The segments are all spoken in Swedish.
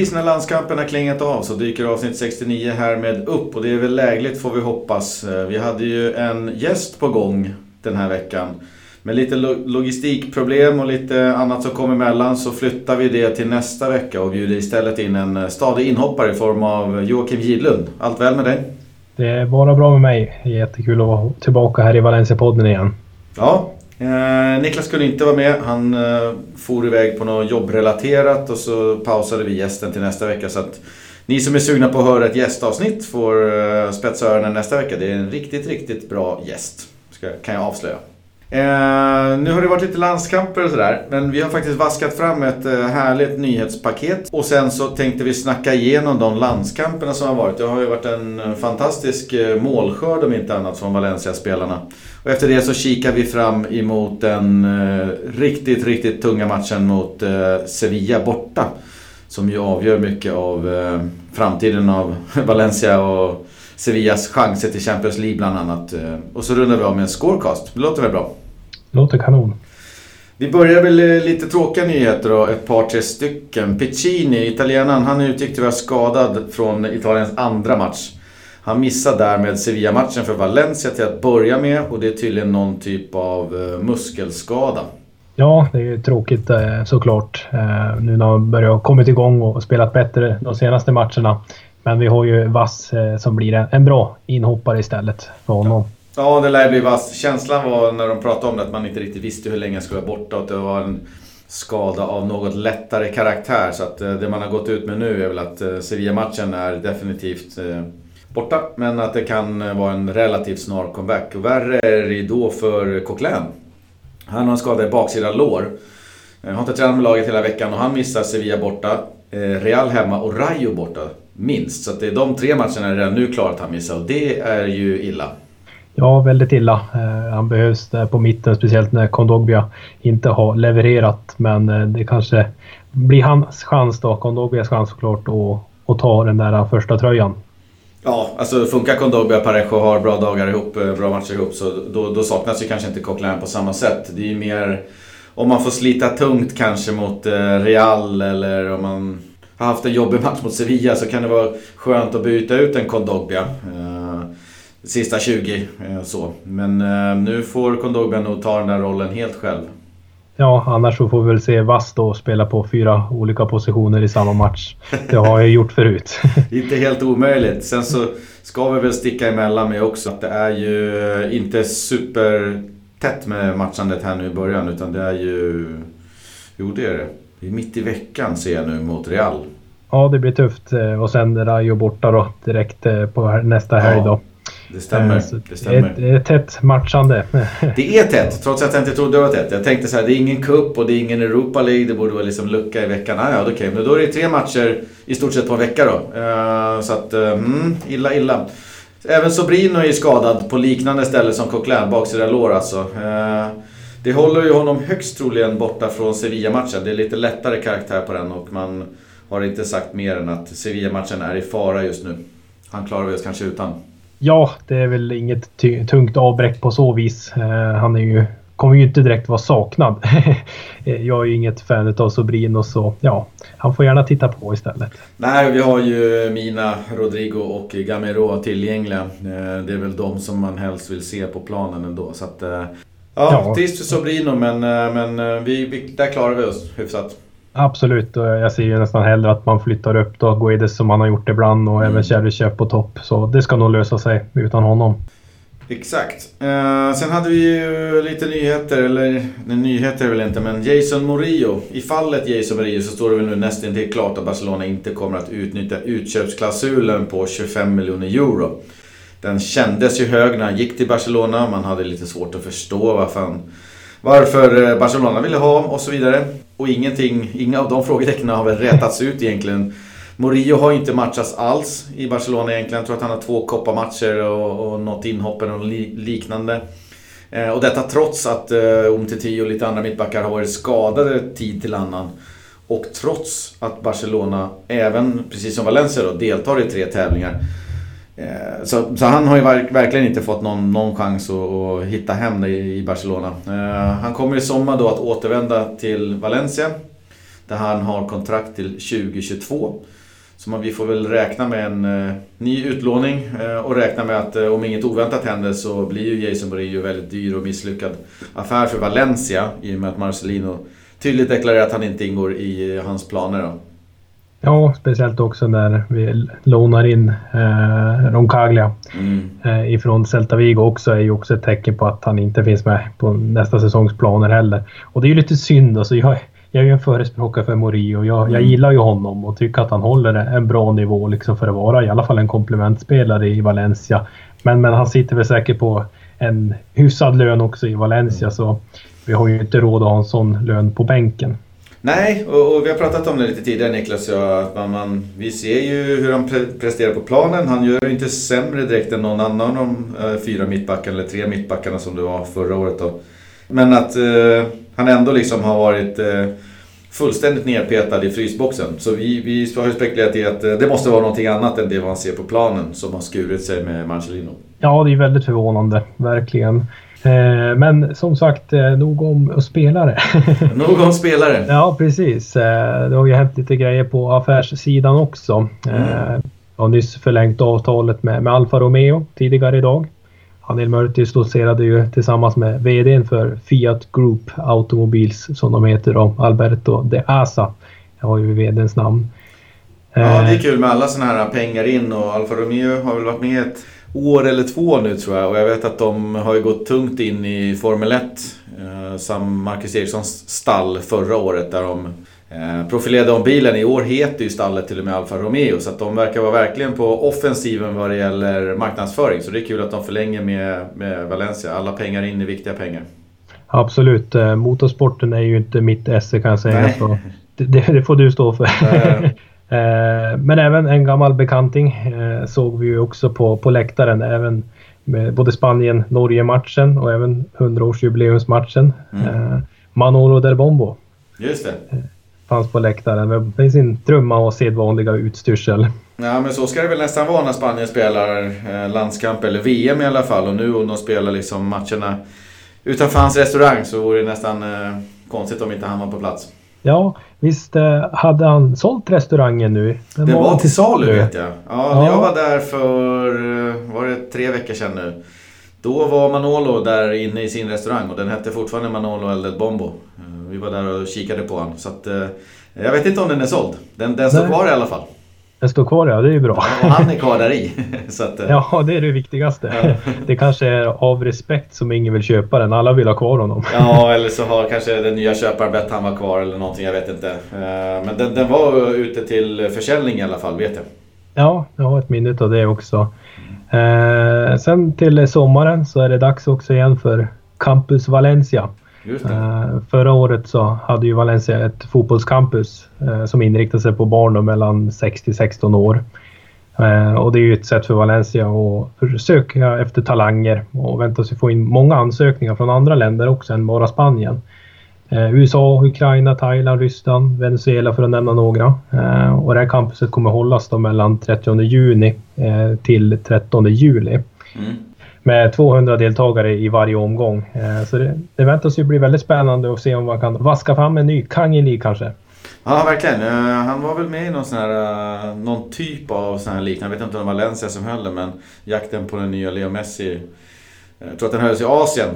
Precis när landskampen har klingat av så dyker avsnitt 69 härmed upp och det är väl lägligt får vi hoppas. Eh, vi hade ju en gäst på gång den här veckan. Med lite logistikproblem och lite annat som kom emellan så flyttar vi det till nästa vecka och bjuder istället in en eh, stadig inhoppare i form av Joakim Gidlund. Allt väl med dig? Det är bara bra med mig. Jättekul att vara tillbaka här i Valencia-podden igen. Ja, Eh, Niklas kunde inte vara med. Han eh, for iväg på något jobbrelaterat och så pausade vi gästen till nästa vecka. Så att ni som är sugna på att höra ett gästavsnitt får eh, spetsa öronen nästa vecka. Det är en riktigt, riktigt bra gäst. Ska, kan jag avslöja. Eh, nu har det varit lite landskamper och sådär. Men vi har faktiskt vaskat fram ett eh, härligt nyhetspaket. Och sen så tänkte vi snacka igenom de landskamperna som har varit. Det har ju varit en eh, fantastisk eh, målskörd om inte annat från Valencia-spelarna. Och efter det så kikar vi fram emot den eh, riktigt, riktigt tunga matchen mot eh, Sevilla borta. Som ju avgör mycket av eh, framtiden av Valencia och Sevillas chanser till Champions League bland annat. Eh. Och så rundar vi av med en scorecast. Det låter väl bra? Låter kanon. Vi börjar väl lite tråkiga nyheter då, ett par tre stycken. Piccini, italienaren, han utgick tyvärr skadad från Italiens andra match. Han missar därmed Sevilla-matchen för Valencia till att börja med och det är tydligen någon typ av eh, muskelskada. Ja, det är tråkigt eh, såklart. Eh, nu när han börjat kommit igång och spelat bättre de senaste matcherna. Men vi har ju Vass som blir en bra inhoppare istället för honom. Ja, Ja det lär bli Vass. Känslan var när de pratade om det att man inte riktigt visste hur länge han skulle vara borta och att det var en skada av något lättare karaktär. Så att eh, det man har gått ut med nu är väl att eh, Sevilla-matchen är definitivt eh, borta. Men att det kan vara en relativt snar comeback. Och värre är det då för Coquelin. Han har en skada i baksida lår. Han har inte tränat med laget hela veckan och han missar Sevilla borta. Real hemma och Rayo borta. Minst. Så att det är de tre matcherna är redan nu klart att han missar och det är ju illa. Ja, väldigt illa. Eh, han behövs där på mitten, speciellt när Kondogbia inte har levererat. Men eh, det kanske blir hans chans då, Kondogbias chans såklart, att, att ta den där första tröjan. Ja, alltså funkar Kondogbia och Parejo har bra dagar ihop, eh, bra matcher ihop så då, då saknas ju kanske inte Coquelin på samma sätt. Det är ju mer om man får slita tungt kanske mot eh, Real eller om man har haft en jobbig match mot Sevilla så kan det vara skönt att byta ut en Kondogbia. Eh, Eh, sista 20 så. Men nu får Kondogbia nog ta den där rollen helt själv. Ja, annars så får vi väl se Vass då spela på fyra olika positioner i samma match. Det har jag gjort förut. inte helt omöjligt. Sen så ska vi väl sticka emellan med också att det är ju inte super tätt med matchandet här nu i början utan det är ju... Jo det är det. Det är mitt i veckan ser jag nu mot Real. Ja det blir tufft och sen Rayo borta då direkt eh, på nästa helg då. Det stämmer. Eh, det, stämmer. Det är tätt matchande. Det är tätt, trots att jag inte trodde det var tätt. Jag tänkte så här, det är ingen cup och det är ingen Europa League. Det borde vara liksom lucka i veckan. Ah, ja, okej. Okay. Men då är det tre matcher i stort sett på en vecka då. Uh, så att, uh, mm, illa, illa. Även Sobrino är skadad på liknande ställe som Coquelin, baksida lår alltså. Uh, det håller ju honom högst troligen borta från Sevilla-matchen. Det är lite lättare karaktär på den och man har inte sagt mer än att Sevilla-matchen är i fara just nu. Han klarar vi oss kanske utan. Ja, det är väl inget tungt avbräck på så vis. Uh, han är ju, kommer ju inte direkt vara saknad. jag är ju inget fan av Sobrino så ja, han får gärna titta på istället. Nej, vi har ju Mina, Rodrigo och Gamero tillgängliga. Uh, det är väl de som man helst vill se på planen ändå. Så att, ja, ja, trist för Sobrino men, men vi, där klarar vi oss hyfsat. Absolut, och jag ser ju nästan hellre att man flyttar upp då Guedes som man har gjort ibland och mm. även Cheryshev på topp. Så det ska nog lösa sig utan honom. Exakt. Uh, sen hade vi ju lite nyheter, eller nyheter väl inte, men Jason Morillo. I fallet Jason Morillo så står det väl nu nästan till klart att Barcelona inte kommer att utnyttja utköpsklausulen på 25 miljoner euro. Den kändes ju hög när han gick till Barcelona. Man hade lite svårt att förstå varför han varför eh, Barcelona ville ha och så vidare. Och ingenting, inga av de frågetecknen har väl rätats ut egentligen. Morillo har inte matchats alls i Barcelona egentligen. Jag tror att han har två kopparmatcher och, och något inhopp eller liknande. Eh, och detta trots att eh, Umtiti och lite andra mittbackar har varit skadade tid till annan. Och trots att Barcelona, även precis som Valencia då, deltar i tre tävlingar. Eh, så, så, han har ju verkligen inte fått någon, någon chans att, att hitta hem i, Barcelona. Eh, han kommer i sommar då att återvända till Valencia. Där han har kontrakt till 2022. Så vi får väl räkna med en eh, ny utlåning eh, och räkna med att eh, om inget oväntat händer så blir ju Jason Murillo väldigt dyr och misslyckad affär för Valencia i och med att Marcelino tydligt deklarerar att han inte ingår i eh, hans planer. Då. Ja, speciellt också när vi lånar in eh, Roncaglia mm. eh, ifrån Celta Vigo också är ju också ett tecken på att han inte finns med på nästa säsongs planer heller. Och det är ju lite synd alltså. Jag, jag är ju en förespråkare för Morio. Jag, mm. jag gillar ju honom och tycker att han håller en bra nivå liksom för att vara i alla fall en komplementspelare i Valencia. Men, men han sitter väl säkert på en hyfsad lön också i Valencia mm. så vi har ju inte råd att ha en sån lön på bänken. Nej, och, och, vi har pratat om det lite tidigare Niklas och jag. Att man, man, vi ser ju hur han pre presterar på planen. Han gör ju inte sämre direkt än någon annan av de eh, fyra mittbackarna eller tre mittbackarna som det var förra året. Då. Men att eh, han ändå liksom har varit eh, fullständigt nerpetad i frysboxen. Så vi, vi har ju spekulerat i att eh, det måste vara någonting annat än det man ser på planen som har skurit sig med Marcelino. Ja, det är väldigt förvånande, verkligen. Eh, men som sagt, eh, nog om spelare. nog om spelare. Ja, precis. Eh, det har ju hänt lite grejer på affärssidan också. Mm. Jag har nyss förlängt avtalet med, med Alfa Romeo tidigare idag. Hanil Mörti stoltserade ju tillsammans med VDn för Fiat Group Automobiles som de heter då, Alberto De Asa. Jag har ju VDns namn. Ja, det är kul med alla sådana här pengar in och Alfa Romeo har väl varit med ett år eller två nu tror jag. Och jag vet att de har ju gått tungt in i Formel 1. Eh, som Marcus Erikssons stall förra året där de eh, profilerade om bilen. I år heter ju stallet till och med Alfa Romeo. Så att de verkar vara verkligen på offensiven vad det gäller marknadsföring. Så det är kul att de förlänger med, med Valencia. Alla pengar in är viktiga pengar. Absolut. Eh, motorsporten är ju inte mitt esse kan jag säga. Det, det, får du stå för. Eh, men även en gammal bekanting eh, såg vi ju också på, på läktaren. Även med både Spanien-Norge-matchen och även 100-årsjubileumsmatchen. Mm. Eh, Manolo del Bombo. Just det. Fanns på läktaren med sin trumma och sedvanliga utstyrsel. Ja men så ska det väl nästan vara när Spanien spelar landskamp eller VM i alla fall. Och nu om de spelar liksom matcherna utanför hans restaurang så vore det nästan konstigt om inte han var på plats. Ja, visst eh, hade han sålt restaurangen nu? Den, Den var, var till salu vet jag. Ja, ja, jag var där för, eh, var det tre veckor sedan nu. Då var Manolo där inne i sin restaurang och den hette fortfarande Manolo El Bombo. Eh, vi var där och kikade på honom. Så att, jag vet inte om den är såld. Den, den står kvar i alla fall. Den står kvar ja, det är ju bra. och han är kvar där i. så att, ja, det är det viktigaste. det kanske är av respekt som ingen vill köpa den. Alla vill ha kvar honom. ja, eller så har kanske den nya köparen bett han vara kvar eller någonting. Jag vet inte. Men den, den var ute till försäljning i alla fall, vet jag. Ja, jag har ett minne av det också. Eh, sen till sommaren så är det dags också igen för Campus Valencia. Uh, förra året så hade ju Valencia ett fotbollscampus uh, som inriktade sig på barn mellan 6 till 16 år. Uh, och det är ju ett sätt för Valencia att söka efter talanger och vänta sig få in många ansökningar från andra länder också än bara Spanien. USA, Ukraina, Thailand, Ryssland, Venezuela för att nämna några. och det här campuset kommer hållas då mellan 30 juni till 13 juli. Mm med 200 deltagare i varje omgång. Eh, så det, det väntas ju bli väldigt spännande att se om man kan vaska fram en ny Kangeli kanske. Ja, verkligen. Eh, han var väl med i någon, sån här, eh, någon typ av sån här liknande, jag vet inte om det var Valencia som höll det, men jakten på den nya Leo Messi. Jag tror att den hölls i Asien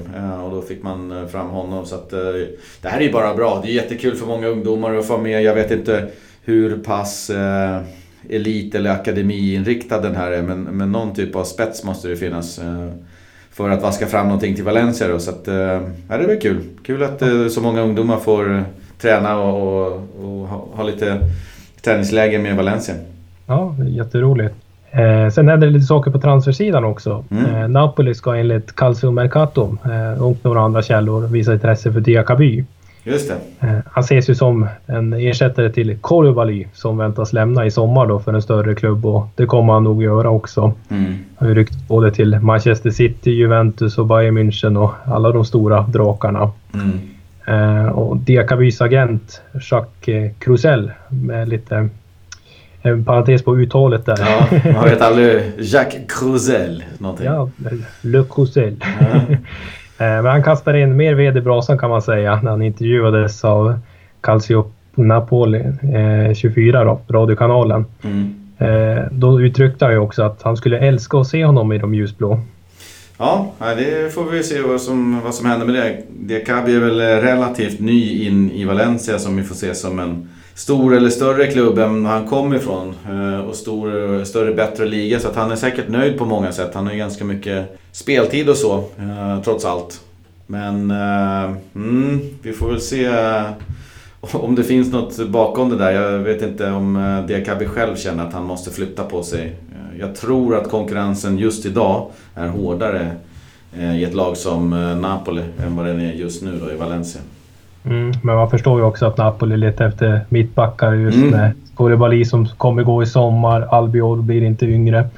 och då fick man fram honom. Så att, det här är ju bara bra. Det är jättekul för många ungdomar att få med. Jag vet inte hur pass elit eller akademiinriktad den här är. Men, men någon typ av spets måste det finnas. Eh, för att vaska fram någonting till Valencia då. Så att, eh, ja, det väl kul. Kul att eh, så många ungdomar får träna och, och, och ha, ha lite träningsläger med Valencia. Ja, jätteroligt. Eh, sen händer det lite saker på transfersidan också. Mm. Eh, Napoli ska enligt Calcio Mercato eh, och några andra källor visa intresse för Diakaby. Just det. Eh, han ses ju som en ersättare till Koulibaly som väntas lämna i sommar då för en större klubb och det kommer han nog göra också. Mm. Han har ju ryckt både till Manchester City, Juventus och Bayern München och alla de stora drakarna. Mm. Eh, och Diakabys agent Jacques Crusell med lite en parentes på uttalet där. Ja, man vet aldrig. Jacques Crusell. Någonting. Ja, Le Crusell. Ja. Eh, men han kastade in mer ved i brasan kan man säga när han intervjuades av Calcio Napoli eh, 24 då, radiokanalen. Mm. Eh, då uttryckte han ju också att han skulle älska att se honom i de ljusblå. Ja, det får vi se vad som, vad som händer med det. Diakabi är väl relativt ny in i Valencia som vi får se som en stor eller större klubb än han kom ifrån. Eh, och stor, större, bättre liga. Så att han är säkert nöjd på många sätt. Han har ju ganska mycket speltid och så, eh, trots allt. Men eh, mm, vi får väl se om det finns något bakom det där. Jag vet inte om Diakabi själv känner att han måste flytta på sig. Jag tror att konkurrensen just idag är hårdare i ett lag som Napoli än vad den är just nu då i Valencia. Mm, men man förstår ju också att Napoli letar efter mittbackar just mm. med Koulibaly som kommer gå i sommar. Albiol blir inte yngre.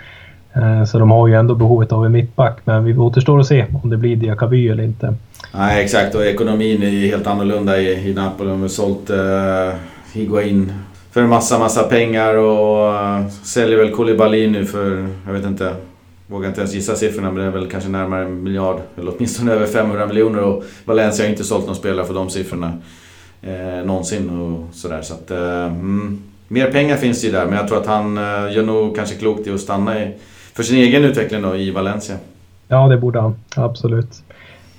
Eh, så de har ju ändå behovet av en mittback, men vi återstår att se om det blir Diakaby eller inte. Nej, exakt. Och ekonomin är ju helt annorlunda i, i Napoli. De har sålt uh, Higuain för en massa, massa pengar och uh, säljer väl Koulibaly nu för, jag vet inte, vågar inte ens gissa siffrorna men det är väl kanske närmare en miljard eller åtminstone över 500 miljoner och Valencia har inte sålt någon spelare för de siffrorna eh, någonsin och sådär så att eh, mm, mer pengar finns ju där men jag tror att han eh, gör nog kanske klokt i att stanna i, för sin egen utveckling då i Valencia. Ja det borde han, absolut.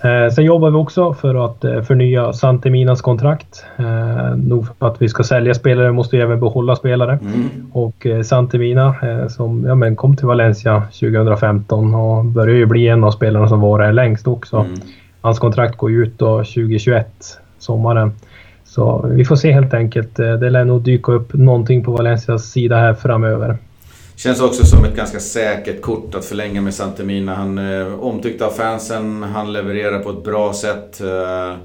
Eh, sen jobbar vi också för att eh, förnya Santeminas kontrakt. Eh, nog för att vi ska sälja spelare måste vi även behålla spelare. Mm. Och Santemina som ja, men kom till Valencia 2015 och börjar ju bli en av spelarna som var här längst också. Mm. Hans kontrakt går ut då 2021, sommaren. Så vi får se helt enkelt. Det lär nog dyka upp någonting på Valencias sida här framöver. Känns också som ett ganska säkert kort att förlänga med Santemina. Han är eh, omtyckt av fansen, han levererar på ett bra sätt. Eh,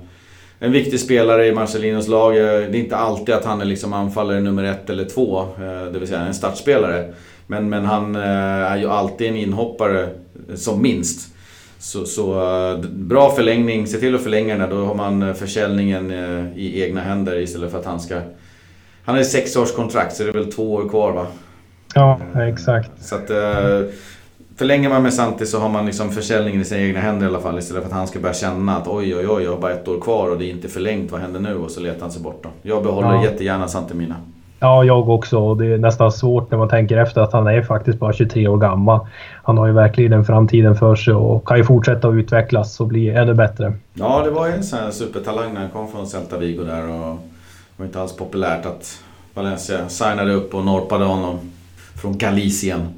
en viktig spelare i Marcelinos lag. Eh, det är inte alltid att han är liksom anfallare nummer ett eller två, eh, det vill säga en startspelare. Men, men han eh, är ju alltid en inhoppare, som minst. Så, så bra förlängning, se till att förlänga den då har man försäljningen i egna händer istället för att han ska... Han har sex års kontrakt så det är väl två år kvar va? Ja, exakt. Så att, eh, förlänger man med Santi så har man liksom försäljningen i sina egna händer i alla fall. Istället för att han ska börja känna att oj, oj, oj, jag har bara ett år kvar och det är inte förlängt. Vad händer nu? Och så letar han sig bort då. Jag behåller ja. jättegärna Santi Mina. Ja, jag också. Det är nästan svårt när man tänker efter att han är faktiskt bara 23 år gammal. Han har ju verkligen den framtiden för sig och kan ju fortsätta att utvecklas och bli ännu bättre. Ja, det var ju en sån här supertalang när han kom från Celta Vigo där och det var inte alls populärt att Valencia signade upp och norpade honom från Galicien.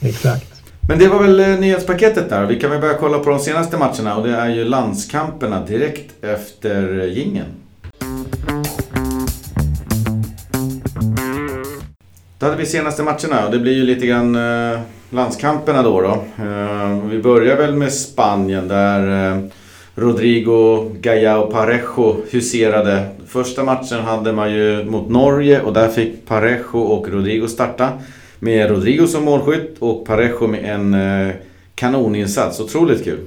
Exakt. Men det var väl eh, nyhetspaketet där. Vi kan väl börja kolla på de senaste matcherna och det är ju landskamperna direkt efter gingen. Då hade vi senaste matcherna och det blir ju lite grann eh, landskamperna då. då. Eh, vi börjar väl med Spanien där Rodrigo, Gaia och Parejo huserade. Första matchen hade man ju mot Norge och där fick Parejo och Rodrigo starta. Med Rodrigo som målskytt och Parejo med en eh, kanoninsats. Otroligt kul!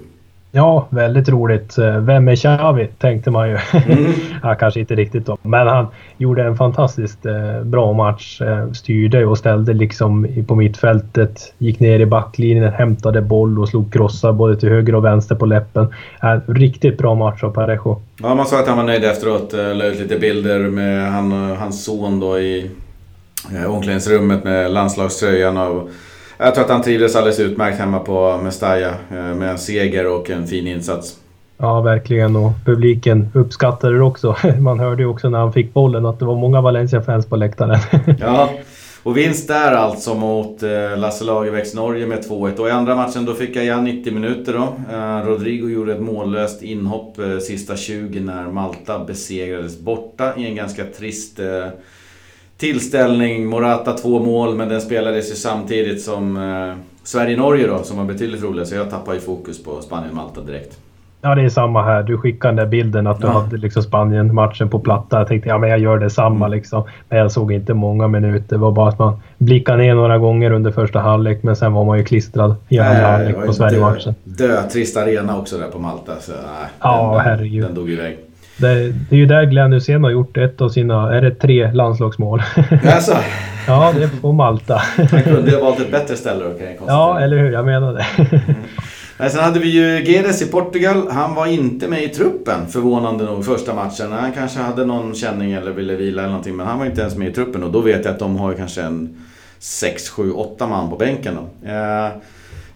Ja, väldigt roligt. Eh, vem är Xavi? tänkte man ju. Mm. ja, kanske inte riktigt då. Men han gjorde en fantastiskt eh, bra match. Styrde och ställde liksom på mittfältet. Gick ner i backlinjen, hämtade boll och slog krossar både till höger och vänster på läppen. Eh, riktigt bra match av Parejo. Ja, man sa att han var nöjd efteråt. La ut lite bilder med han, hans son då i omklädningsrummet med landslagströjan. Och jag tror att han trivdes alldeles utmärkt hemma på Mestalla eh, med en seger och en fin insats. Ja, verkligen. Och publiken uppskattade det också. Man hörde ju också när han fick bollen att det var många Valencia-fans på läktaren. Ja, och vinst där alltså mot eh, Lasse Lagerbäcks Norge med 2-1. Och i andra matchen då fick jag 90 minuter då. Rodrigo gjorde ett mållöst inhopp sista 20 när Malta besegrades borta i en ganska trist tillställning. Morata två mål, men den spelades ju samtidigt som eh, Sverige-Norge då, som var betydligt roligare. Så jag tappade ju fokus på Spanien-Malta direkt. Ja, det är samma här. Du skickade den där bilden att du ja. hade liksom Spanien-matchen på platta. Jag tänkte ja, men jag gör detsamma mm. liksom. Men jag såg inte många minuter. Det var bara att man blickade ner några gånger under första halvlek, men sen var man ju klistrad i andra halvlek på Sverige-matchen. Dö, trist arena också där på Malta. Så, nej, ja, den, herregud. Den dog iväg. Det, det, är ju där Glenn Hysén har gjort ett av sina, är det tre landslagsmål? Alltså. ja, det är på Malta. Han kunde ju ha valt ett bättre ställe då kan jag Ja, eller hur? Jag menar det. Nej, sen hade vi ju Gedes i Portugal. Han var inte med i truppen, förvånande nog, första matchen. Han kanske hade någon känning eller ville vila eller någonting, men han var inte ens med i truppen. Och då vet jag att de har kanske en 6, 7, 8 man på bänken då. Eh,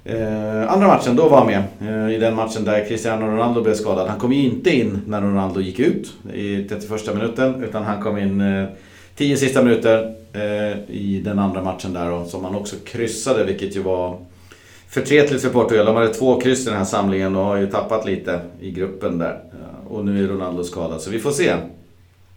eh, andra matchen, då var han med. Eh, I den matchen där Cristiano Ronaldo blev skadad. Han kom ju inte in när Ronaldo gick ut i 31 minuten, utan han kom in 10 sista minuter i den andra matchen där då, som han också kryssade, vilket ju var förtretligt för Portugal. De hade två kryss i den här samlingen och har ju tappat lite i gruppen där. Och nu är Ronaldo skadad, så vi får se.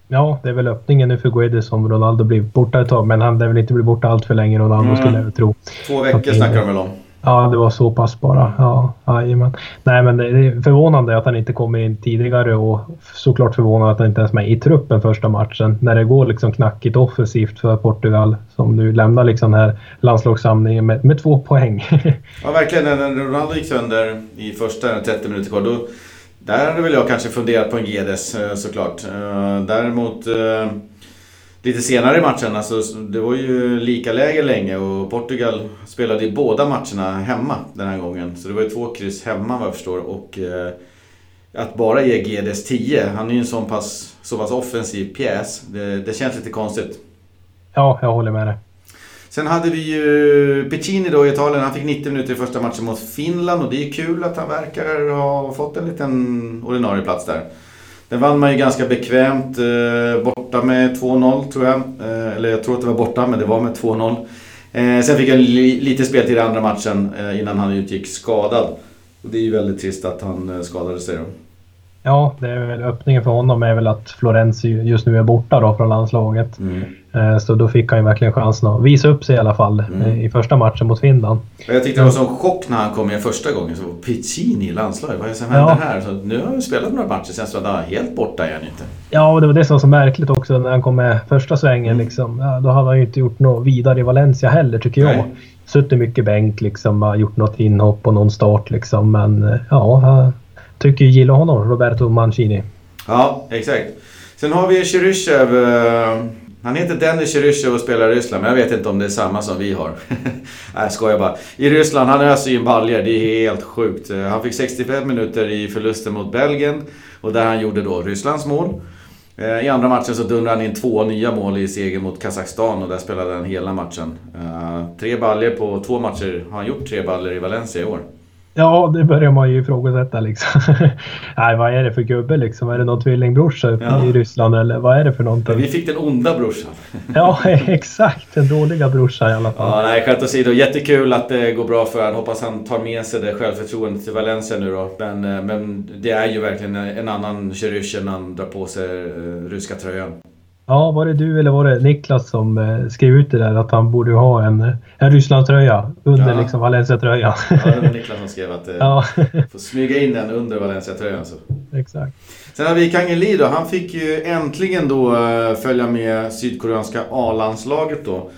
Ja, det är väl öppningen nu för Guedes om Ronaldo blir borta ett tag. Men han lär väl inte bli borta allt för länge, Ronaldo mm. skulle jag tro. Två veckor snackar de väl om. Ja, det var så pass bara. Ja, jajamän. Nej, men det är förvånande att han inte kommer in tidigare och såklart förvånande att han inte ens är med i truppen första matchen. När det går liksom knackigt offensivt för Portugal som nu lämnar liksom den här landslagssamlingen med, med två poäng. ja, verkligen. När Ronaldo gick sönder i första 30 minuter kvar, då, där hade väl jag kanske funderat på en Gedes eh, såklart. Eh, däremot eh, lite senare i matchen, alltså, det var ju lika läge länge och Portugal spelade i båda matcherna hemma den här gången. Så det var ju två kryss hemma vad jag förstår. Och eh, att bara ge Gedes 10, han är ju en sån pass, så pass offensiv pjäs. Det, det känns lite konstigt. Ja, jag håller med dig. Sen hade vi ju Piccini då i Italien. Han fick 90 minuter i första matchen mot Finland och det är kul att han verkar ha fått en liten ordinarie plats där. Den vann man ju ganska bekvämt. Eh, borta med 2-0 tror jag. Eh, eller jag tror att det var borta, men det var med 2-0. Eh, sen fick han li lite speltid i andra matchen innan han utgick skadad. Och det är ju väldigt trist att han skadade sig då. Ja, det är väl öppningen för honom är väl att Florens just nu är borta då från landslaget. Mm. Eh, så då fick han ju verkligen chansen att visa upp sig i alla fall mm. Eh, i första matchen mot Finland. Jag tyckte det var sån chock när han kom in första gången. Så Piccini i landslaget, vad är det som händer ja. här? Så nu har han spelat några matcher, sen så var helt borta igen inte. Ja, och det var det som var så märkligt också när han kom med första svängen. Mm. Liksom. Ja, då hade han ju inte gjort något vidare i Valencia heller tycker jag. Nej. Suttit mycket bänk liksom, gjort något inhopp och någon start liksom. Men eh, ja, tycker gillar honom, Roberto Mancini. Ja, exakt. Sen har vi Cheryshev. Han heter Dennis Cheryshev och spelar i Ryssland, men jag vet inte om det är samma som vi har. Nej, skojar bara. I Ryssland, han öser ju in baljer. Det är helt sjukt. Eh, han fick 65 minuter i förlusten mot Belgien och där han gjorde då Rysslands mål. Eh, I andra matchen så dundrade han in två nya mål i seger mot Kazakstan och där spelade han hela matchen. Eh, tre baljer på två matcher har han gjort tre baljer i Valencia i år. Ja, det börjar man ju ifrågasätta liksom. Nej, vad är det för gubbe liksom? Är det någon tvillingbrorsa ja. i Ryssland eller vad är det för någonting? vi fick den onda brorsan. ja, exakt. Den dåliga brorsan i alla fall. Ja, nej, skämt åsido. Jättekul att det går bra för honom. Hoppas han tar med sig det självförtroendet till Valencia nu då. Men, eh, men det är ju verkligen en annan Cheryshev när han drar på sig eh, ryska tröjan. Ja, var det du eller var det Niklas som eh, skrev ut det där att han borde ha en, en Rysslandströja under ja. liksom Valencia-tröjan? Ja, det var Niklas som skrev att eh, ja. får smyga in den under Valencia-tröjan. Så. Exakt. Sen har vi Kang Lee då. Han fick ju äntligen då eh, följa med sydkoreanska A-landslaget då.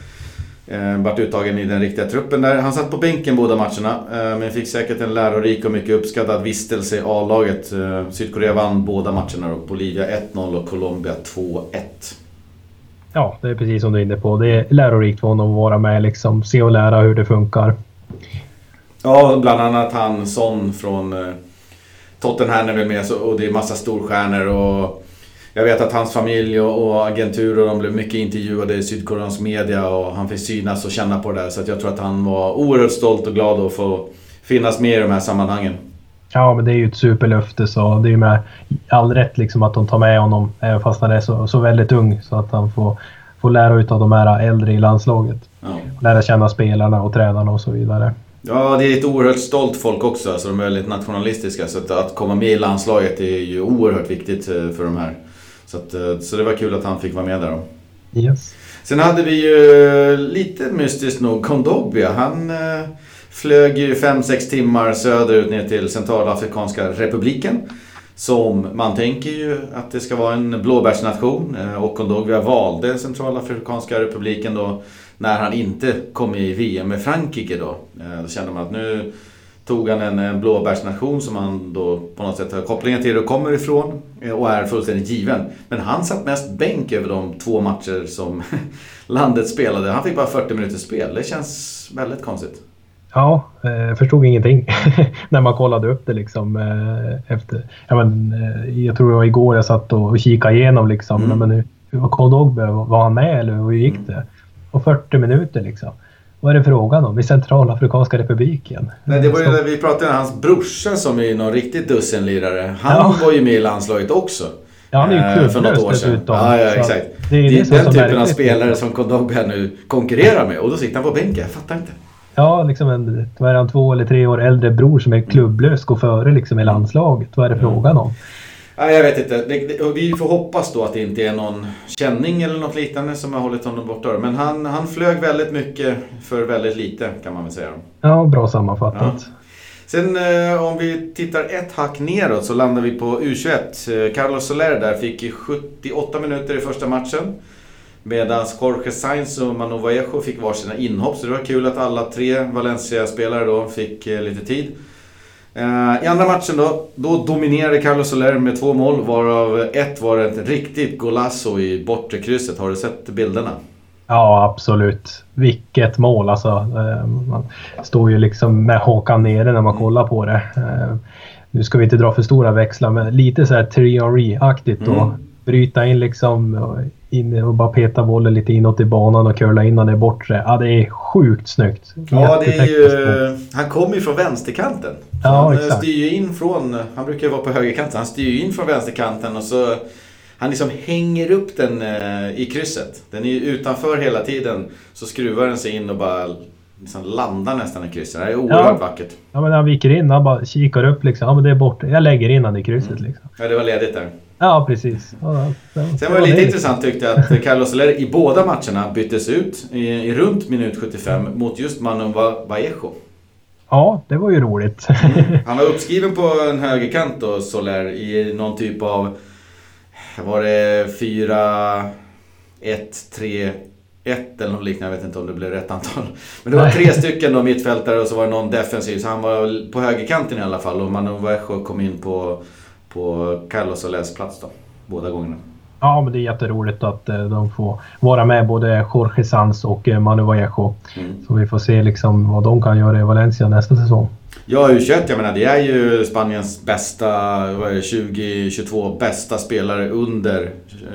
Eh, vart uttagen i den riktiga truppen där. Han satt på bänken båda matcherna, eh, men fick säkert en lärorik och mycket uppskattad vistelse i A-laget. Eh, Sydkorea vann båda matcherna då. Bolivia 1-0 och Colombia 2-1. Ja, det är precis som du är inne på. Det är lärorikt för honom att vara med, liksom, se och lära hur det funkar. Ja, bland annat han Son från eh, Tottenham är väl med och det är massa storstjärnor och jag vet att hans familj och, och agenturer de blev mycket intervjuade i Sydkoreansk media och han fick synas och känna på det där. Så jag tror att han var oerhört stolt och glad att få finnas med i de här sammanhangen. Ja, men det är ju ett superlöfte så det är ju med all rätt liksom att de tar med honom även fast han är så, så väldigt ung så att han får, får lära ut av de här äldre i landslaget. Ja. Lära känna spelarna och tränarna och så vidare. Ja, det är ett oerhört stolt folk också. Alltså de är väldigt nationalistiska. Så att, att komma med i landslaget är ju oerhört viktigt eh, för de här. Så, att, eh, så det var kul att han fick vara med där då. Yes. Sen hade vi ju lite mystiskt nog Kondogbia. Han eh, flög ju 5-6 timmar söderut ner till Centralafrikanska republiken. Som man tänker ju att det ska vara en blåbärsnation eh, och Kondogbia valde Centralafrikanska republiken då när han inte kom i VM med Frankrike då. Då kände man att nu tog han en, blåbärsnation som han då på något sätt har kopplingar till och kommer ifrån eh, och är fullständigt given. Men han satt mest bänk över de två matcher som landet spelade. Han fick bara 40 minuters spel. Det känns väldigt konstigt. Ja, jag eh, förstod ingenting när man kollade upp det liksom. Eh, efter, ja, men, eh, jag tror det var igår jag satt och kikade igenom liksom. Mm. Men, hur var Kodogbe? Var han med eller hur gick mm. det? Och 40 minuter liksom. Vad är det frågan om i Centralafrikanska republiken? Nej, det var ju när vi pratade om hans brorsa som är någon riktigt dussinlirare. Han ja. var ju med i landslaget också. Ja, han är ju klubblös För något år sedan. Dessutom, ja, ja, exakt. Det är, det är den typen av spelare som Kodogbe nu konkurrerar med. Och då sitter han på bänken. Jag fattar inte. Ja, liksom en vad är han, två eller tre år äldre bror som är klubblös går före liksom i landslaget. Vad är det frågan om? Ja, jag vet inte. vi får hoppas då att det inte är någon känning eller något liknande som har hållit honom borta. Men han, han flög väldigt mycket för väldigt lite kan man väl säga. Ja, bra sammanfattat. Ja. Sen eh, om vi tittar ett hack neråt så landar vi på U21. Eh, Carlos Soler där fick 78 minuter i första matchen. Medan Jorge Sainz och Manu Vallejo fick varsina inhopp. Så det var kul att alla tre Valencia-spelare då fick eh, lite tid. Eh, I andra matchen då, då dominerade Carlos Soler med två mål varav ett var ett riktigt golasso i bortre krysset. Har du sett bilderna? Ja, absolut. Vilket mål alltså. Eh, man står ju liksom med hakan nere när man mm. kollar på det. Nu ska vi inte dra för stora växlar, men lite så här Thierry-aktigt då. Mm. Bryta in liksom in och bara peta bollen lite inåt i banan och curla in den bortre. Ja, det är sjukt snyggt. Ja, det är ju... Han kommer ju från vänsterkanten. Ja, han eh, exakt. styr ju in från... Han brukar ju vara på högerkanten. Han styr ju in från vänsterkanten och så... Han liksom hänger upp den eh, i krysset. Den är ju utanför hela tiden. Så skruvar den sig in och bara liksom landar nästan i krysset. Det är oerhört ja. vackert. Ja, men han viker in. Han bara kikar upp liksom. Ja, men det är borta. Jag lägger in den i krysset mm. liksom. Ja, det var ledigt där. Ja, precis. Ja, Sen var det lite intressant tyckte jag att Carlos Soler i båda matcherna byttes ut i, i runt minut 75 mot just Manu Vallejo. Ja, det var ju roligt. Mm. Han var uppskriven på en högerkant då, Soler, i någon typ av... Var det 4... 1, 3, 1 eller något liknande. Jag vet inte om det blev rätt antal. Men det var tre stycken då mittfältare och så var det någon defensiv. Så han var på högerkanten i alla fall och Manu kom in på på Carlos Solés plats då, båda gångerna. Ja, men det är jätteroligt att eh, de får vara med, både Jorge Sanz och eh, Manu Vallejo. Mm. Så vi får se liksom vad de kan göra i Valencia nästa säsong. Ja, U21, jag menar det är ju Spaniens bästa, vad är det, 2022 bästa spelare under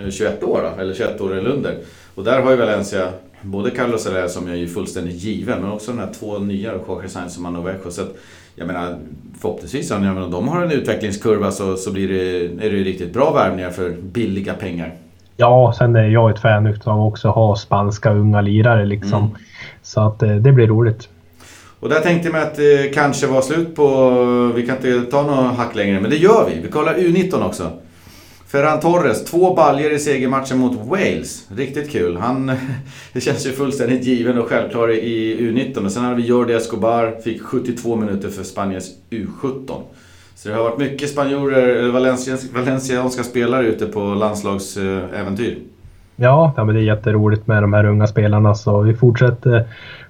21 år då, eller 21 år eller under. Och där har ju Valencia både Carlos Herrera som är ju fullständigt given, men också de här två nya, Jorge Sainz och Manu Vallejo. Så att, jag menar, förhoppningsvis, om menar, de har en utvecklingskurva så, så blir det, är det riktigt bra värvningar för billiga pengar. Ja, sen är jag ett fan av också ha spanska unga lirare liksom. Mm. Så att eh, det blir roligt. Och där tänkte jag mig att det kanske var slut på... Vi kan inte ta några hack längre, men det gör vi. Vi kollar U19 också. Ferran Torres, två baljer i segermatchen mot Wales. Riktigt kul. Han, det känns ju fullständigt given och självklar i U19. Och sen hade vi Jordi Escobar, fick 72 minuter för Spaniens U17. Så det har varit mycket spanjorer, eh, valencianska spelare ute på landslagsäventyr. Ja, ja men det är jätteroligt med de här unga spelarna så vi fortsätter,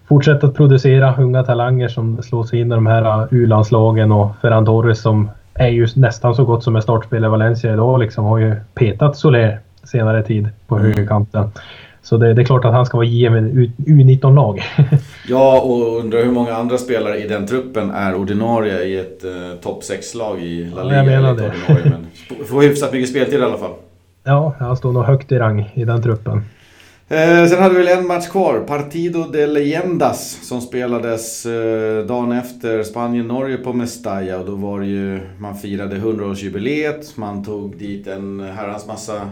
fortsätter att producera unga talanger som slår sig in i de här eh, U-landslagen och Ferran Torres som är ju nästan så gott som en startspelare i Valencia idag. Liksom har ju petat Soler senare tid på mm. högerkanten. Så det, det, är klart att han ska vara given U19-lag. ja, och undrar hur många andra spelare i den truppen är ordinarie i ett eh, topp 6-lag i La Liga. Ja, jag menar det. men får hyfsat mycket speltid i alla fall. Ja, han står nog högt i rang i den truppen. Eh, sen hade vi väl en match kvar. Partido de Leyendas som spelades eh, dagen efter Spanien-Norge på Mestalla. Och då var det ju, man firade 100-årsjubileet. Man tog dit en herrans massa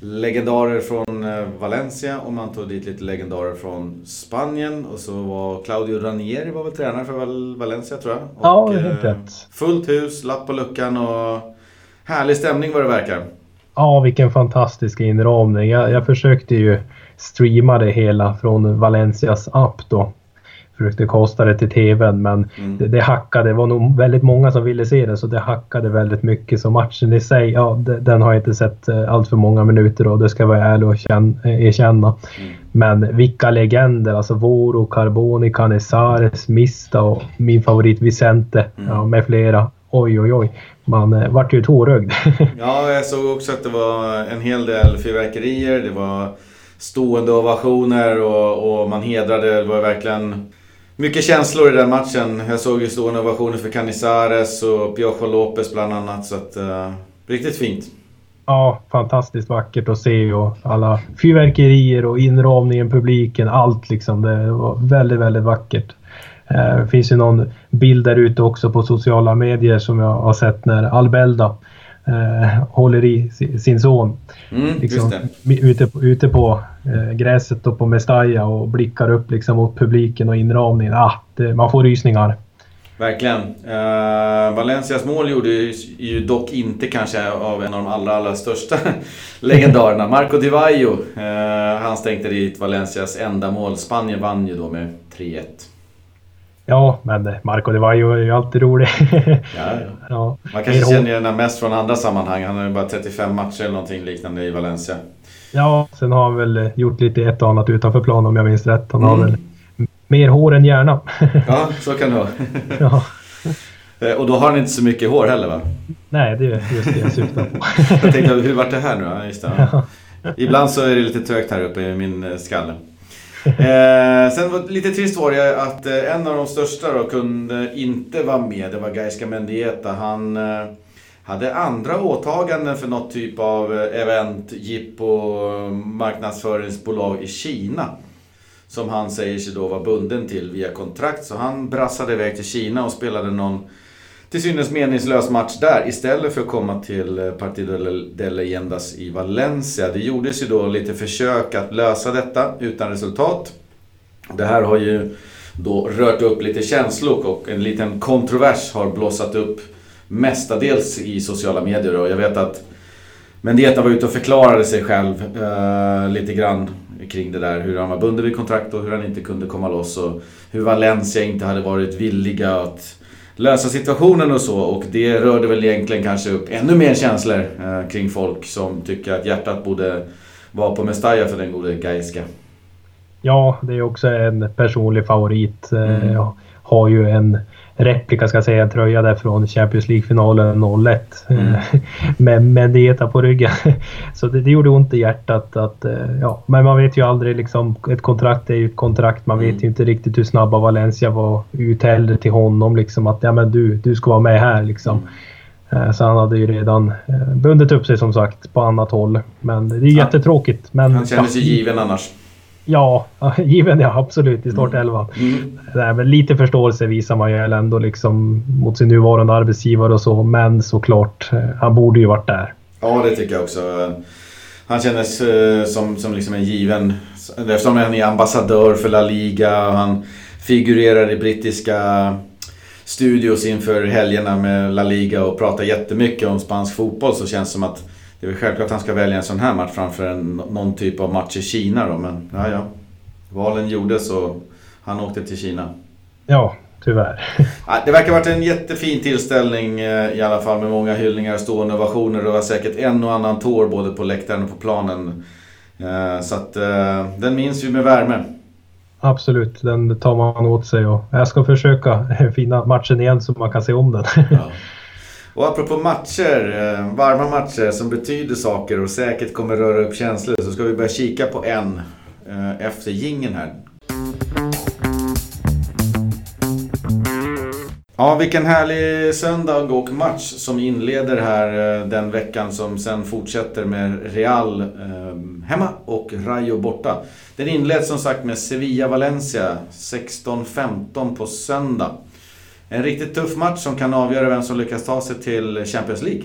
legendarer från eh, Valencia och man tog dit lite legendarer från Spanien. Och så var Claudio Ranieri var väl tränare för Valencia tror jag. Och, ja, helt rätt. Fullt hus, lapp på luckan och härlig stämning vad det verkar. Ja, vilken fantastisk inramning. Jag, jag försökte ju streama det hela från Valencias app då. Försökte kosta det till TVn men mm. det, det, hackade. Det var nog väldigt många som ville se det så det hackade väldigt mycket. Så matchen i sig, ja den har jag inte sett eh, allt för många minuter och det ska jag vara ärlig och eh, erkänna. Mm. Men vilka legender! Alltså Voro, Carboni, Canesares, Mista och min favorit Vicente mm. ja, med flera. Oj, oj, oj. Man eh, vart ju tårögd. ja, jag såg också att det var en hel del fyrverkerier. Det var stående ovationer och, och man hedrade, det var verkligen Mycket känslor i den matchen. Jag såg ju stora ovationer för Canizares och Piojo Lopez bland annat. Så att, uh, riktigt fint. Ja, fantastiskt vackert att se och alla fyrverkerier och inramningen, publiken, allt liksom. Det var väldigt, väldigt vackert. Eh, det finns ju någon bild där ute också på sociala medier som jag har sett när Albelda eh, håller i sin son. Mm, liksom, ute, ute på eh, gräset och på Mestalla och blickar upp liksom mot publiken och inramningen. Ah, det, man får rysningar. Verkligen. Uh, Valencias mål gjorde ju, ju dock inte kanske av en av de allra, allra största legendarerna. Marco Di Vaio. Uh, han stänkte dit Valencias enda mål. Spanien vann ju då med 3-1. Ja, men Marco Vaio är ju alltid rolig. ja, ja. ja. Man kanske känner igen mest från andra sammanhang. Han har ju bara 35 matcher eller någonting liknande i Valencia. Ja, sen har han väl gjort lite ett och annat utanför plan om jag minns rätt. Han mm. har väl mer hår än hjärna. ja, så kan det vara. ja. Eh, och då har han inte så mycket hår heller va? Nej, det är just det jag syftar på. jag tänkte, hur vart det här nu då? Just det, ja. Ibland så är det lite trögt här uppe i min eh, skalle. Eh, sen var lite trist var det att eh, en av de största då kunde inte vara med. Det var Gaiska Mendieta. Han eh, hade andra åtaganden för något typ av eh, event, jippo, marknadsföringsbolag i Kina. Som han säger sig då vara bunden till via kontrakt. Så han brassade iväg till Kina och spelade någon till synes meningslös match där istället för att komma till eh, Partido de Leyendas i Valencia. Det gjordes ju då lite försök att lösa detta utan resultat. Det här har ju då rört upp lite känslor och en liten kontrovers har blossat upp mestadels i sociala medier. Och jag vet att Mendieta var ute och förklarade sig själv eh, lite grann kring det där. Hur han var bunden vid kontrakt och hur han inte kunde komma loss. Och hur Valencia inte hade varit villiga att lösa situationen och så. Och det rörde väl egentligen kanske upp ännu mer känslor eh, kring folk som tycker att hjärtat borde vara på Mestalla för den gode Gaiska. Ja, det är också en personlig favorit. Eh, mm. Jag har ju en replika ska jag säga, en tröja där från Champions League-finalen 01. Mm. med Mendieta på ryggen. Så det, det gjorde ont i hjärtat. Att, eh, ja, men man vet ju aldrig liksom, ett kontrakt är ju ett kontrakt. Man vet mm. ju inte riktigt hur snabba Valencia var ute till honom liksom att ja men du, du ska vara med här liksom. Mm. Eh, så han hade ju redan eh, bundit upp sig som sagt på annat håll. Men det är jättetråkigt. Men, han känner sig given annars. Ja, given ja absolut i startelvan. Mm. Nej, men lite förståelse visar man ju ändå liksom mot sin nuvarande arbetsgivare och så. Men såklart, eh, han borde ju varit där. Ja, det tycker jag också. Han kändes eh, som, som liksom en given... Eftersom han är ambassadör för La Liga och han figurerar i brittiska studios inför helgerna med La Liga och pratar jättemycket om spansk fotboll så känns det som att det är väl självklart att han ska välja en sån här match framför en, någon typ av match i Kina då. Men ja, ja. Valen gjordes och han åkte till Kina. Ja, tyvärr. Det verkar ha varit en jättefin tillställning eh, i alla fall med många hyllningar, stående ovationer. Det var säkert en och annan tår både på läktaren och på planen. Eh, så att eh, den minns vi med värme. Absolut, den tar man åt sig och jag ska försöka finna matchen igen så man kan se om den. Ja. Och apropå matcher, eh, varma matcher som betyder saker och säkert kommer röra upp känslor så ska vi börja kika på en eh, efter gingen här. Ja, vilken härlig söndag och match som inleder här eh, den veckan som sen fortsätter med Real hemma och Rayo borta. Den inleds som sagt med Sevilla-Valencia 16-15 på söndag. En riktigt tuff match som kan avgöra vem som lyckas ta sig till Champions League.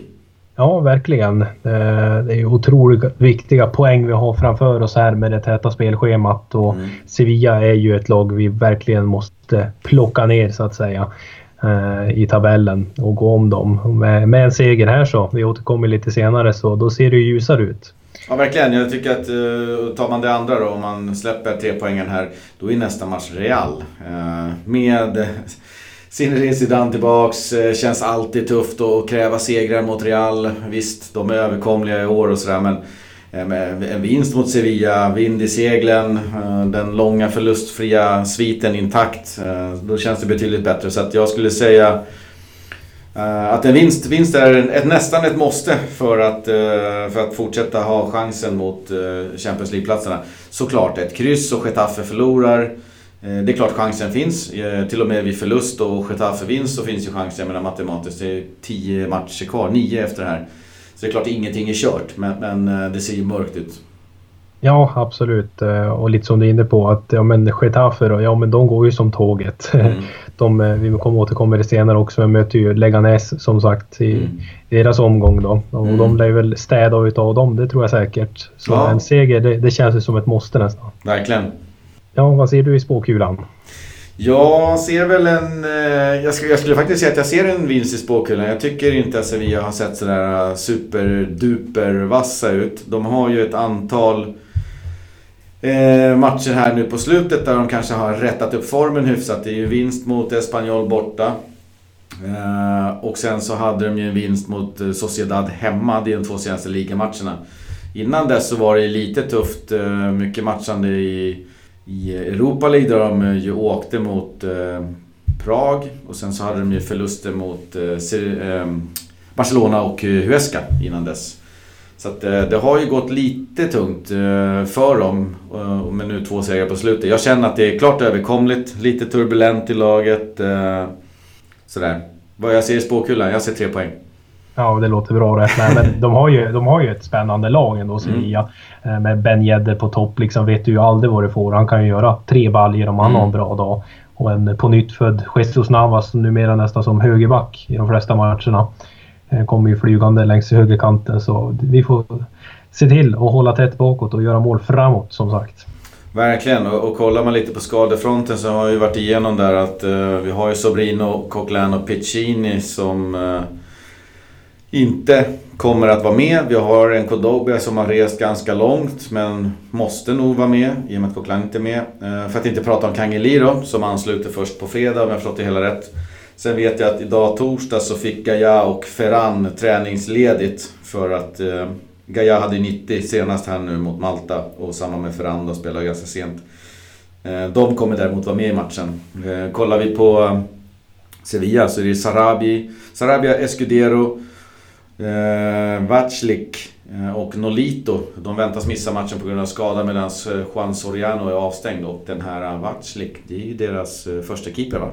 Ja, verkligen. Eh, det är otroligt viktiga poäng vi har framför oss här med det täta spelschemat. Och mm. Sevilla är ju ett lag vi verkligen måste plocka ner så att säga eh, i tabellen och gå om dem. Med, en seger här så, vi återkommer lite senare, så då ser det ju ljusare ut. Ja, verkligen. Jag tycker att uh, tar man det andra då, om man släpper tre poängen här, då är nästa match Real. Uh, med Zinedine Zidane tillbaks. Eh, känns alltid tufft att kräva segrar mot Real. Visst, de är överkomliga i år och sådär men eh, en vinst mot Sevilla, vind i seglen, eh, den långa förlustfria sviten intakt. Då känns det betydligt bättre. Så att jag skulle säga att en vinst, vinst är ett, nästan ett måste för att, för att fortsätta ha chansen mot Champions League-platserna. Såklart, ett kryss och Getafe förlorar. Det är klart chansen finns. Till och med vid förlust och Getafe-vinst så finns ju chansen. Jag menar matematiskt, det är 10 matcher kvar, 9 efter det här. Så det är klart ingenting är kört, men, men det ser ju mörkt ut. Ja, absolut. Eh, och lite som du är inne på att ja, men Getafe då, ja men de går ju som tåget. Mm. De, eh, vi kommer återkomma det senare också, men möter ju Leganes som sagt i, mm. deras omgång då. Och mm. de lär väl städa utav dem, det tror jag säkert. Så ja. en seger, det, det känns ju som ett måste nästan. Verkligen. Ja, vad ser du i spåkulan? Jag ser väl en... Eh, jag, skulle, jag skulle faktiskt säga att jag ser en vinst i spåkulan. Jag tycker inte att Sevilla har sett sådär eh, superduper vassa ut. De har ju ett antal eh, matcher här nu på slutet där de kanske har rättat upp formen hyfsat. Det är ju vinst mot Espanyol borta. Eh, och sen så hade de ju en vinst mot eh, Sociedad hemma Det är de två senaste ligamatcherna. Innan dess så var det lite tufft, mycket matchande i, i Europa League där de ju åkte mot eh, Prag. Och sen så hade de ju förluster mot eh, eh Barcelona och eh, Huesca innan dess. Så att, eh, det har ju gått lite tungt eh, för dem eh, med nu två segrar på slutet. Jag känner att det är klart överkomligt, lite turbulent i laget. Eh, sådär. Vad jag ser i spåkulan, jag ser tre poäng. Ja, det låter bra rätt. Nej, men de, har ju, de har ju ett spännande lag ändå, Sevilla. Mm. Med Ben Yedder på topp liksom vet du ju aldrig vad du får. Han kan ju göra tre baljer om han mm. har en bra dag. Och en på nytt född Jesus Navas numera nästan som högerback i de flesta matcherna. Eh, kommer ju flygande längs högerkanten så vi får se till att hålla tätt bakåt och göra mål framåt som sagt. Verkligen, och, och kollar man lite på skadefronten så har vi varit igenom där att uh, vi har ju Sobrino, Coquelin och Piccini som uh, inte kommer att vara med. Vi har en Kodobia som har rest ganska långt men måste nog vara med i och med att Coquelin inte är med. Eh, för att inte prata om Kangeli då, som ansluter först på fredag om jag förstått det hela rätt. Sen vet jag att idag torsdag så fick Gaia och Ferran träningsledigt för att eh, Gaia hade 90 senast här nu mot Malta och samma med Ferran då spelar ganska sent. Eh, de kommer däremot vara med i matchen. Eh, kollar vi på eh, Sevilla så är det Sarabi, Sarabia, Escudero, eh, Vaclik eh, och Nolito. De väntas missa matchen på grund av skada medan eh, Juan Soriano är avstängd och den här Vaclik, det är ju deras första keeper va?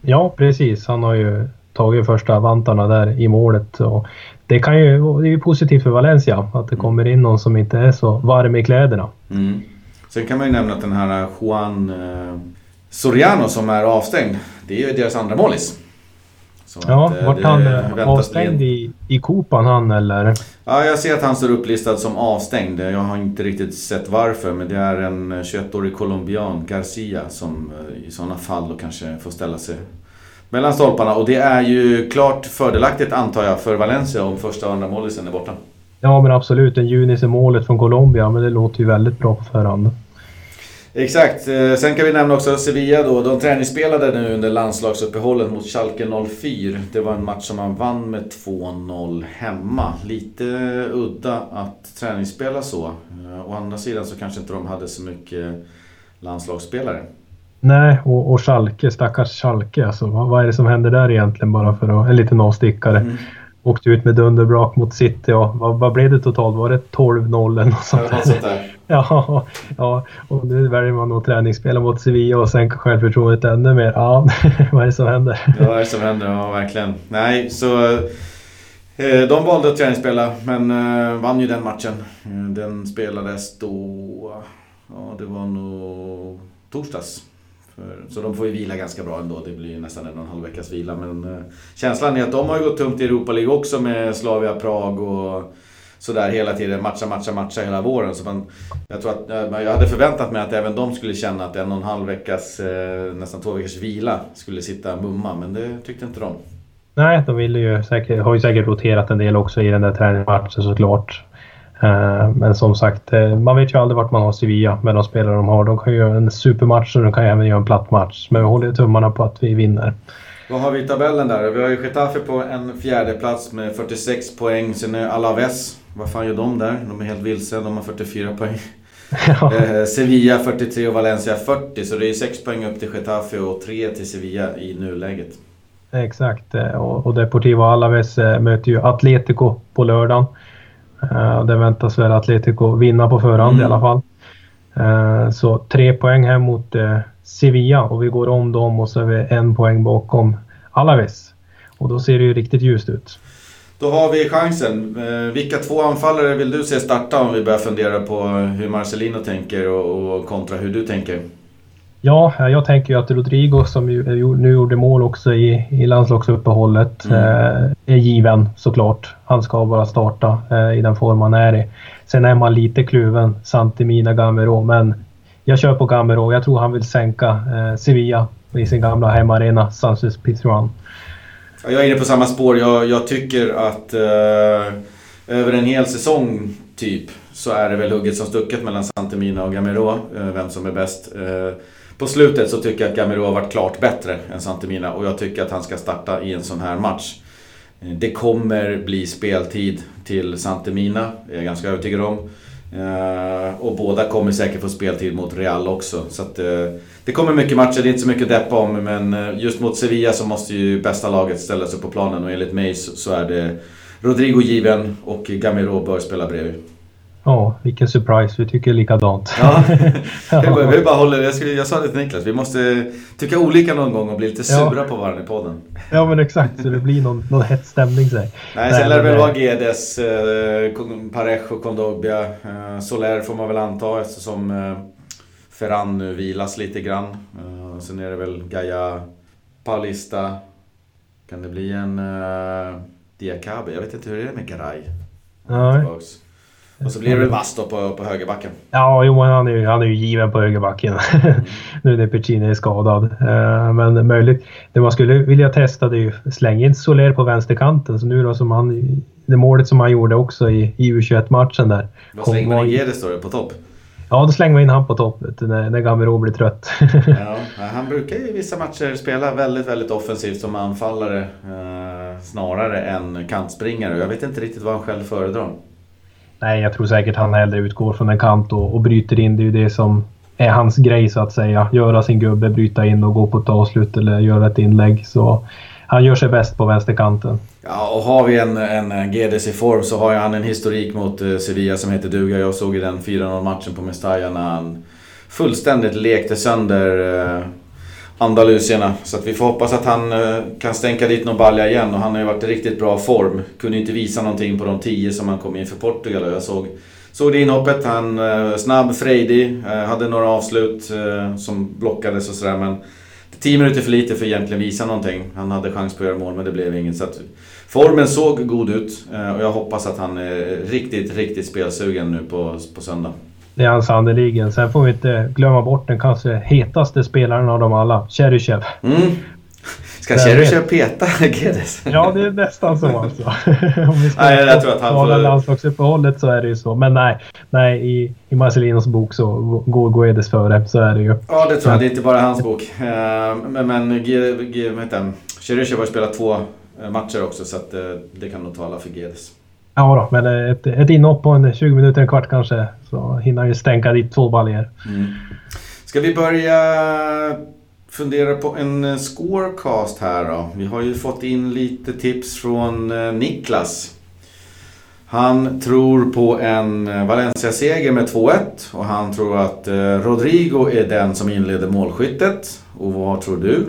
Ja, precis. Han har ju tagit första vantarna där i målet. Och det, kan ju, det är ju positivt för Valencia att det mm. kommer in någon som inte är så varm i kläderna. Mm. Sen kan man ju nämna att den här Juan eh, Soriano som är avstängd, det är ju deras andra målis. Så ja, att, eh, vart han eh, avstängd i, i Kopan han eller? Ja, jag ser att han står upplistad som avstängd. Jag har inte riktigt sett varför men det är en 21-årig colombian, Garcia, som i sådana fall då kanske får ställa sig mellan stolparna. Och det är ju klart fördelaktigt antar jag för Valencia om första och andra målisen är borta. Ja men absolut, en Junis är målet från Colombia men det låter ju väldigt bra på förhand. Exakt. Eh, sen kan vi nämna också Sevilla då. De träningsspelade nu under landslagsuppehållet mot Schalke 04. Det var en match som man vann med 2-0 hemma. Lite udda att träningsspela så. Eh, å andra sidan så kanske inte de hade så mycket landslagsspelare. Nej, och, och Schalke, stackars Schalke alltså. Vad, vad, är det som händer där egentligen bara för att, en liten avstickare? Mm. Åkte ut med dunderbrak mot City och vad, vad blev det totalt? Var det 12-0 eller något sånt, ja, sånt där? ja, ja, och nu väljer man nog träningsspela mot Sevilla och sänka självförtroendet ännu mer. Ja, vad är det som händer? Ja, vad är det som händer? Ja, verkligen. Nej, så... Eh, de valde att träningsspela men eh, vann ju den matchen. Eh, den spelades då... Ja, det var nog torsdags. För, så de får ju vila ganska bra ändå. Det blir ju nästan en och en halv veckas vila. Men eh, känslan är att de har gått tungt i Europa League också med Slavia Prag och sådär hela tiden. Matcha, matcha, matcha hela våren. Så man, jag, tror att, jag hade förväntat mig att även de skulle känna att en och en halv veckas, eh, nästan två veckors vila skulle sitta mumma. Men det tyckte inte de. Nej, de ville ju säkert, har ju säkert roterat en del också i den där träningsmatchen såklart. Eh, men som sagt, eh, man vet ju aldrig vart man har Sevilla med de spelare de har. De kan ju göra en supermatch och de kan ju även göra en platt match. Men vi håller tummarna på att vi vinner. Vad har vi i tabellen där? Vi har ju Getafe på en fjärde plats med 46 poäng. Sen är Alaves, vad fan gör de där? De är helt vilse, de har 44 poäng. Eh, Sevilla 43 och Valencia 40, så det är 6 poäng upp till Getafe och 3 till Sevilla i nuläget. Exakt, och Deportivo Alaves möter ju Atletico på lördagen. Uh, det väntas väl Atletico vinna på förhand mm. i alla fall. Så tre poäng här mot Sevilla och vi går om dem och så är vi en poäng bakom Alaves. Och då ser det ju riktigt ljust ut. Då har vi chansen. Eh, vilka två anfallare vill du se starta om vi börjar fundera på hur Marcelino tänker och, kontra hur du tänker? Ja, jag tänker ju att Rodrigo som ju, nu gjorde mål också i, i landslagsuppehållet mm. eh, är given såklart. Han ska bara starta eh, i den form han är i. Sen är man lite kluven, Santimina Gamero, men jag kör på Gamero. Jag tror han vill sänka eh, Sevilla i sin gamla hemmaarena, Sanchez Pizjuan. Jag är inne på samma spår. Jag, jag tycker att eh, över en hel säsong typ så är det väl hugget som stucket mellan Santemina och Gamero, eh, vem som är bäst. Eh, på slutet så tycker jag att Gamero har varit klart bättre än Santemina och jag tycker att han ska starta i en sån här match. Eh, det kommer bli speltid till Santemina, är jag ganska övertygad om. Eh, och båda kommer säkert få speltid mot Real också. Så att, eh, det kommer mycket matcher, det är inte så mycket att deppa om. Men eh, just mot Sevilla så måste ju bästa laget ställa sig på planen. Och enligt mig så, så är det Rodrigo given och Gamiro bör spela bredvid. Ja, vilken surprise. Vi tycker likadant. Ja. vi bara håller, jag, skulle, jag sa det till Niklas, vi måste tycka olika någon gång och bli lite sura ja. på varandra i podden. Ja men exakt, så det blir någon, någon hett stämning. Sig. Nej, sen lär det väl vara Gedes, eh, Parejo, Kondogbia, eh, Soler får man väl anta eftersom eh, Ferran nu vilas lite grann. Eh, sen är det väl Gaia, Paulista. Kan det bli en eh, Diakabe? Jag vet inte hur det är med Garay. Nej. Och så blir det väl vass då på, på högerbacken. Ja, jo, han är ju, han är ju given på högerbacken. Mm. nu när Piccini är skadad. Uh, men möjligt. Det man skulle vilja testa det är ju slänga in Soler på vänsterkanten. Så nu då som han... Det målet som han gjorde också i, i U21-matchen där. Vad slänger man in Gedes då på topp? Ja, då slänger man in han på topp när, när Gamero blir trött. ja, han brukar i vissa matcher spela väldigt, väldigt offensivt som anfallare. Eh, snarare än kantspringare. Jag vet inte riktigt vad han själv föredrar. Nej, jag tror säkert han hellre utgår från en kant och, och bryter in. Det är ju det som är hans grej så att säga. Göra sin gubbe, bryta in och gå på ett avslut eller göra ett inlägg. Så han gör sig bäst på vänsterkanten. Ja, och har vi en, en GDS i form så har ju han en historik mot eh, Sevilla som heter duga. Jag såg ju den 4-0 matchen på Mestalla när han fullständigt lekte sönder eh, Andalusierna. Så att vi får hoppas att han eh, kan stänka dit någon balja igen och han har ju varit i riktigt bra form. Kunde inte visa någonting på de tio som han kom in för Portugal och jag såg, såg det inhoppet. Han eh, snabb, frejdig, eh, hade några avslut som blockades och sådär men 10 minuter för lite för att egentligen visa någonting. Han hade chans på att göra mål men det blev inget. Så att formen såg god ut och jag hoppas att han är riktigt, riktigt spelsugen nu på, på söndag. Det är han sannerligen. Sen får vi inte glömma bort den kanske hetaste spelaren av dem alla, Cheryshev. Mm. Ska Cheryshev peta Gedes? ja, det är nästan så alltså. Om vi ska nej, jag tror att han får... landslagsuppehållet så är det ju så. Men nej, nej i, i Marcelinos bok så går Guedes före. Så är det ju. Ja, det tror jag. Det är inte bara hans bok. Eh, men, men Cheryshev har spelat två eh, matcher också så att eh, det kan nog tala för Gedes. Ja då, men ett, ett inhopp på en 20 minuter, en kvart kanske, så hinner ju stänka dit två baljer. Mm. Ska vi börja fundera på en eh, scorecast här då? Vi har ju fått in lite tips från eh, Niklas. Han tror på en eh, Valencia-seger med 2-1 och han tror att Rodrigo är den som inleder målskyttet. Och vad tror du?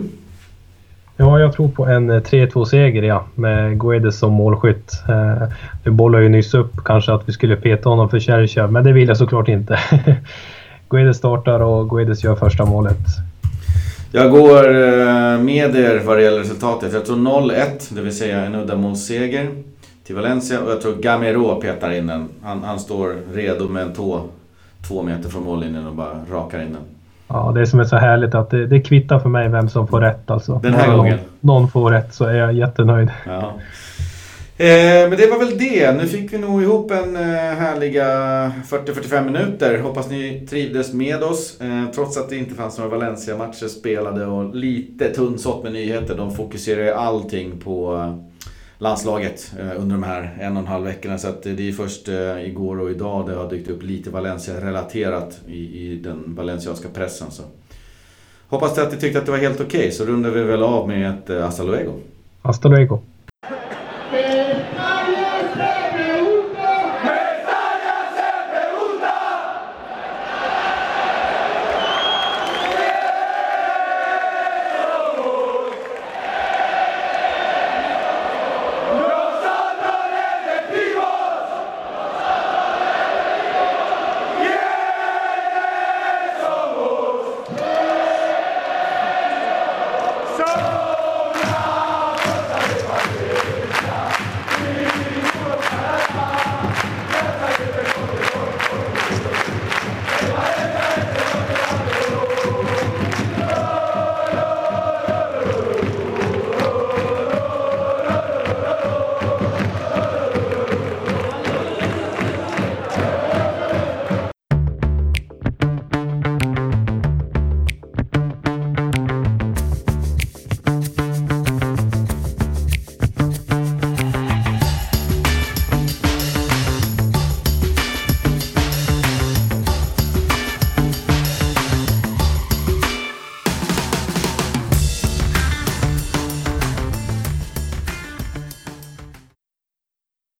Ja, jag tror på en eh, 3-2-seger ja, med Guedes som målskytt. Eh, vi bollade ju nyss upp kanske att vi skulle peta honom för Cherchev, men det vill jag såklart inte. Guedes startar och Guedes gör första målet. Jag går eh, med er vad det gäller resultatet. Jag tror 0-1, det vill säga en uddamålsseger till Valencia och jag tror Gamero petar in den. Han, han står redo med en tå två meter från mållinjen och bara rakar in den. Ja, det som är så härligt att det, det kvittar för mig vem som får rätt alltså. Den här gången? Någon, någon får rätt så är jag jättenöjd. Ja. Eh, men det var väl det. Nu fick vi nog ihop en eh, härliga 40-45 minuter. Hoppas ni trivdes med oss. Eh, trots att det inte fanns några Valencia-matcher spelade och lite tunnsått med nyheter. De fokuserar ju allting på landslaget eh, under de här en och en halv veckorna. Så att eh, det är först eh, igår och idag det har dykt upp lite Valencia-relaterat i, i den valencianska pressen. Så. Hoppas att ni tyckte att det var helt okej, okay, så rundar vi väl av med ett hasta luego. Hasta luego.